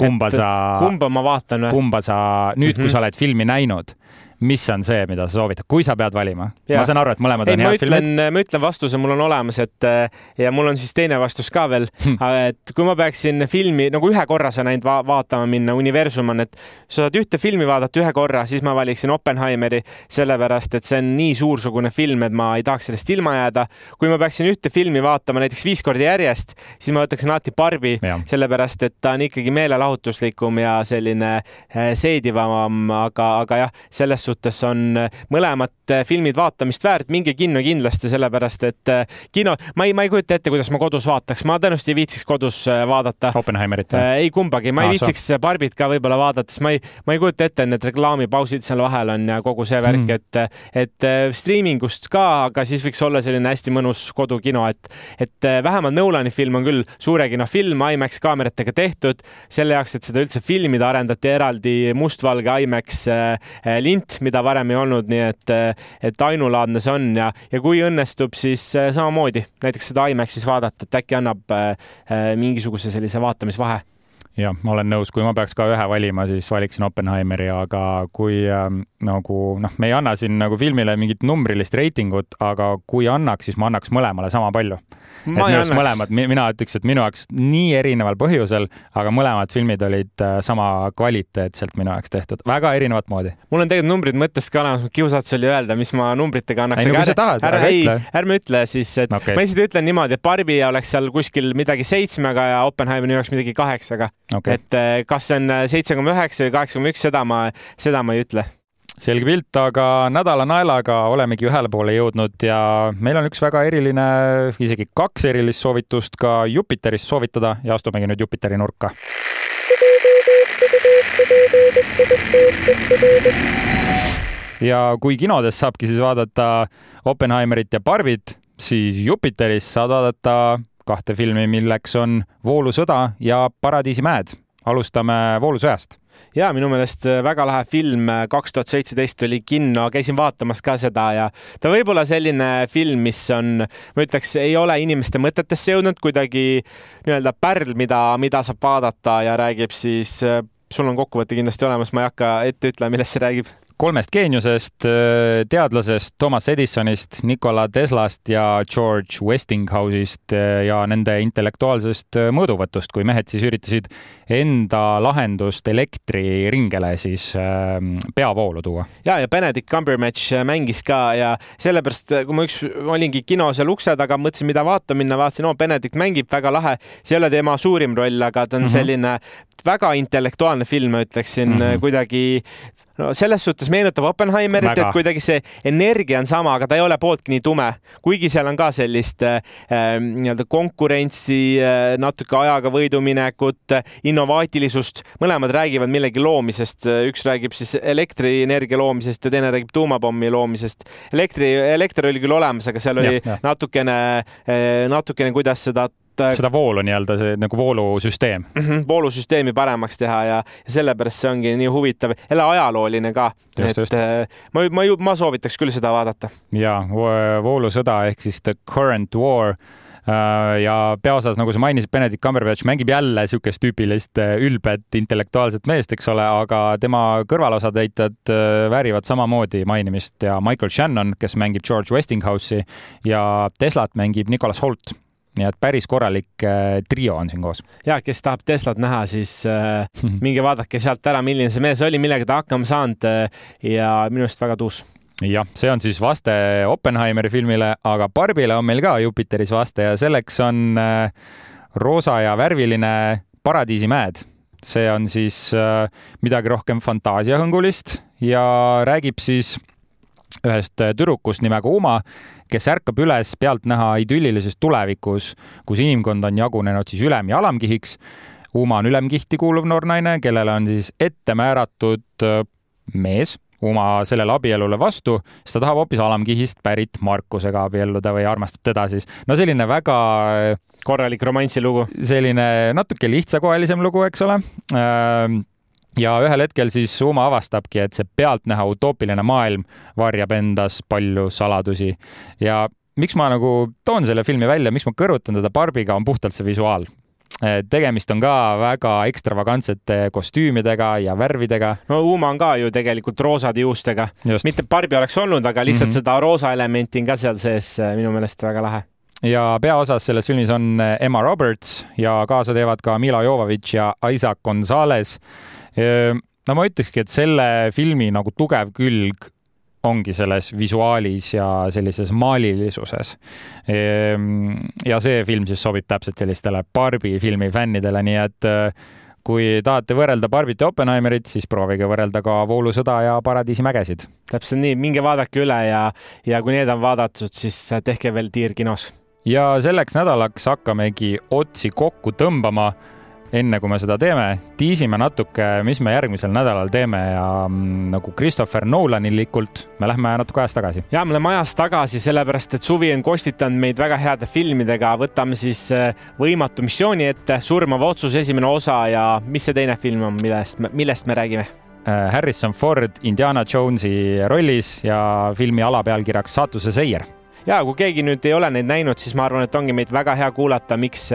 kumba sa, kumba ma vaatan või? kumba sa nüüd mm, -hmm. kui mhm. sa oled filmi näinud mis on see, mida sa soovitad, kui sa pead valima? ma saan aru, et mõlemad ei, on head ütlen, filmid. ma ütlen vastuse, mul on olemas, et ja mul on siis teine vastus ka veel hm., et kui ma peaksin filmi nagu ühe korra sa näinud va vaatama minna, Universum on, et sa saad ühte filmi vaadata ühe korra, siis ma valiksin Oppenheimeri, sellepärast et see on nii suursugune film, et ma ei tahaks sellest ilma jääda. kui ma peaksin ühte filmi vaatama näiteks viis korda järjest, siis ma võtaksin alati Barbi, sellepärast et ta on ikkagi meelelahutuslikum ja selline eh, seedivam, aga, aga jah, selles suhtes on mõlemad eh, filmid vaatamist väärt, minge kinno kindlasti, sellepärast et eh, kino, ma ei, ma ei kujuta ette, kuidas ma kodus vaataks, ma tõenäoliselt ei viitsiks kodus vaadata. Oppenheimerit või? ei kumbagi, ma ei viitsiks Barbit ka võib-olla vaadata, sest ma ei, ma ei kujuta ette, need reklaamipausid seal vahel on ja kogu see värk hmm., et, et striimingust ka, aga siis võiks olla selline hästi mõnus kodukino, et, et vähemalt Nolani film on küll suure kino film, IMAX kaameratega tehtud, selle jaoks, et seda üldse filmida, arendati eraldi mustvalge IMAX lint, mida varem ei olnud, nii et, et ainulaadne see on ja, ja kui õnnestub, siis äh, samamoodi. Näiteks seda IMAX-is vaadata, et äkki annab äh, mingisuguse sellise vaatamisvahe jah, ma olen nõus, kui ma peaks ka ühe valima, siis valiksin Oppenheimeri, aga kui äh, nagu noh, me ei anna siin nagu filmile mingit numbrilist reitingut, aga kui annaks, siis ma annaks mõlemale sama palju. et minu arust mõlemad, mina ütleks, et minu jaoks nii erineval põhjusel, aga mõlemad filmid olid äh, sama kvaliteetselt minu jaoks tehtud, väga erinevat moodi. mul on tegelikult numbrid mõttes ka olemas, kiusatus oli öelda, mis ma numbritega annaks. ei no kui sa tahad, ära ei, ärme ütle siis, et okay. ma lihtsalt ütlen niimoodi, et Barbi oleks seal kuskil midagi seitsmega ja Oppenheimeri jaoks midagi kaheksaga okay.. et eh, kas see on eh, seitse koma üheksa või kaheksa koma üks, seda ma, seda ma ei ütle selge pilt, aga nädala naelaga olemegi ühele poole jõudnud ja meil on üks väga eriline, isegi kaks erilist soovitust ka Jupiterist soovitada ja astumegi nüüd Jupiteri nurka. ja kui kinodes saabki siis vaadata Oppenheimerit ja Barbit, siis Jupiteris saad vaadata kahte filmi, milleks on Voolusõda ja Paradiisimäed. alustame Voolusõjast ja minu meelest väga lahe film, äh, kaks tuhat seitseteist oli kinno, käisin vaatamas ka seda ja ta võib olla selline film, mis on, ma ütleks, ei ole inimeste mõtetesse jõudnud kuidagi nii-öelda pärl, mida, mida saab vaadata ja räägib siis äh, sul on kokkuvõte kindlasti olemas, ma ei hakka ette ütlema, millest see räägib kolmest geeniusest, äh, teadlasest Thomas Edisonist, Nikola Teslast ja George Westinghouse'ist äh, ja nende intellektuaalsest äh, mõõduvõtust, kui mehed siis üritasid enda lahendust elektriringele siis ähm, peavoolu tuua. ja, ja Benedict Cumberbatch mängis ka ja sellepärast, kui ma üks olingi kino seal ukse taga, mõtlesin, mida vaatama minna, vaatasin, oo, Benedict mängib väga lahe. see ei ole tema suurim roll, aga ta on mm -hmm. selline väga intellektuaalne film, ma ütleksin mm, -hmm. kuidagi no selles suhtes meenutab Oppenheimerit, et kuidagi see energia on sama, aga ta ei ole pooltki nii tume, kuigi seal on ka sellist äh, nii-öelda konkurentsi äh,, natuke ajaga võiduminekut äh,, innovaatilisust, mõlemad räägivad millegi loomisest, üks räägib siis elektrienergia loomisest ja teine räägib tuumapommi loomisest. elektri, elekter oli küll olemas, aga seal oli ja, ja. natukene äh,, natukene, kuidas seda seda voolu nii-öelda, see nagu voolusüsteem mm. -hmm, voolusüsteemi paremaks teha ja, ja sellepärast see ongi nii huvitav, jälle ajalooline ka. et. Äh, ma, ma ma soovitaks küll seda vaadata. ja voolusõda ehk siis The Current War äh, ja peaosas, nagu sa mainisid, Benedict Cumberbatch mängib jälle niisugust tüüpilist äh, ülbet intellektuaalset meest, eks ole, aga tema kõrvalosatäitjad väärivad samamoodi mainimist ja Michael Shannon, kes mängib George Westinghouse'i ja Teslat mängib Nicholas Holt nii et päris korralik äh, trio on siin koos. ja kes tahab Teslat näha, siis äh, minge vaadake sealt ära, milline see mees oli, millega ta hakkama saanud äh, ja minu arust väga tuus jah, see on siis vaste Oppenheimeri filmile, aga Barbile on meil ka Jupiteris vaste ja selleks on roosa ja värviline Paradiisimäed. see on siis midagi rohkem fantaasiahõngulist ja räägib siis ühest tüdrukust nimega Uma, kes ärkab üles pealtnäha idüllilises tulevikus, kus inimkond on jagunenud siis ülem- ja alamkihiks. Uma on ülemkihti kuuluv noor naine, kellele on siis ette määratud äh, mees. Uma sellele abielule vastu, sest ta tahab hoopis alamkihist pärit Markusega abielluda või armastab teda siis. no selline väga äh, korralik romantsilugu. selline natuke lihtsakoelisem lugu, eks ole ja ühel hetkel siis Uma avastabki, et see pealtnäha utoopiline maailm varjab endas palju saladusi. Ja miks ma nagu toon selle filmi välja, miks ma kõrvutan teda Barbiga, on puhtalt see visuaal. Tegemist on ka väga ekstravagantsete kostüümidega ja värvidega. no Uma on ka ju tegelikult roosade juustega, mitte Barbi oleks olnud, aga lihtsalt mm -hmm. seda roosa elementi on ka seal sees minu meelest väga lahe. Ja peaosas selles filmis on Emma Roberts ja kaasa teevad ka Mila Jovovitš ja Isaac Gonzalez no ma ütlekski, et selle filmi nagu tugev külg ongi selles visuaalis ja sellises maalilisuses. Ehm, ja see film siis sobib täpselt sellistele Barbi filmi fännidele, nii et äh, kui tahate võrrelda Barbit ja Oppenheimerit, siis proovige võrrelda ka Voolusõda ja Paradiisi mägesid. täpselt nii, minge vaadake üle ja, ja kui need on vaadatud, siis tehke veel tiir kinos. ja selleks nädalaks hakkamegi otsi kokku tõmbama enne kui me seda teeme, tiisime natuke, mis me järgmisel nädalal teeme ja mm, nagu Christopher Nolanilikult me lähme natuke ajas tagasi. ja me läheme ajas tagasi, sellepärast et suvi on kostitanud meid väga heade filmidega, võtame siis äh, Võimatu missiooni ette, Surmav otsus, esimene osa ja mis see teine film on, millest, millest me räägime? Äh, Harrison Ford Indiana Jonesi rollis ja filmi alapealkirjaks Saatuse seier ja kui keegi nüüd ei ole neid näinud, siis ma arvan, et ongi meid väga hea kuulata, miks,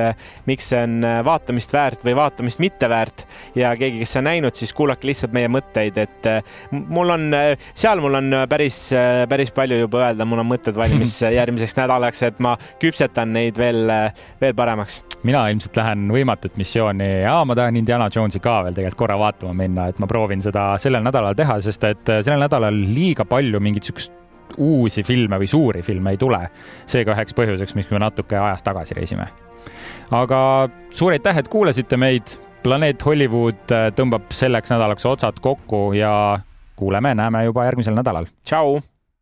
miks see on vaatamist väärt või vaatamist mitte väärt. ja keegi, kes on näinud, siis kuulake lihtsalt meie mõtteid, et mul on, seal mul on päris, päris palju juba öelda, mul on mõtted valmis järgmiseks nädalaks, et ma küpsetan neid veel, veel paremaks. mina ilmselt lähen võimatut missiooni ja ma tahan Indiana Jonesi ka veel tegelikult korra vaatama minna, et ma proovin seda sellel nädalal teha, sest et sellel nädalal liiga palju mingit siukest uusi filme või suuri filme ei tule. seega üheks põhjuseks, miks me natuke ajas tagasi reisime. aga suur aitäh, et kuulasite meid. planeet Hollywood äh, tõmbab selleks nädalaks otsad kokku ja kuuleme-näeme juba järgmisel nädalal. tšau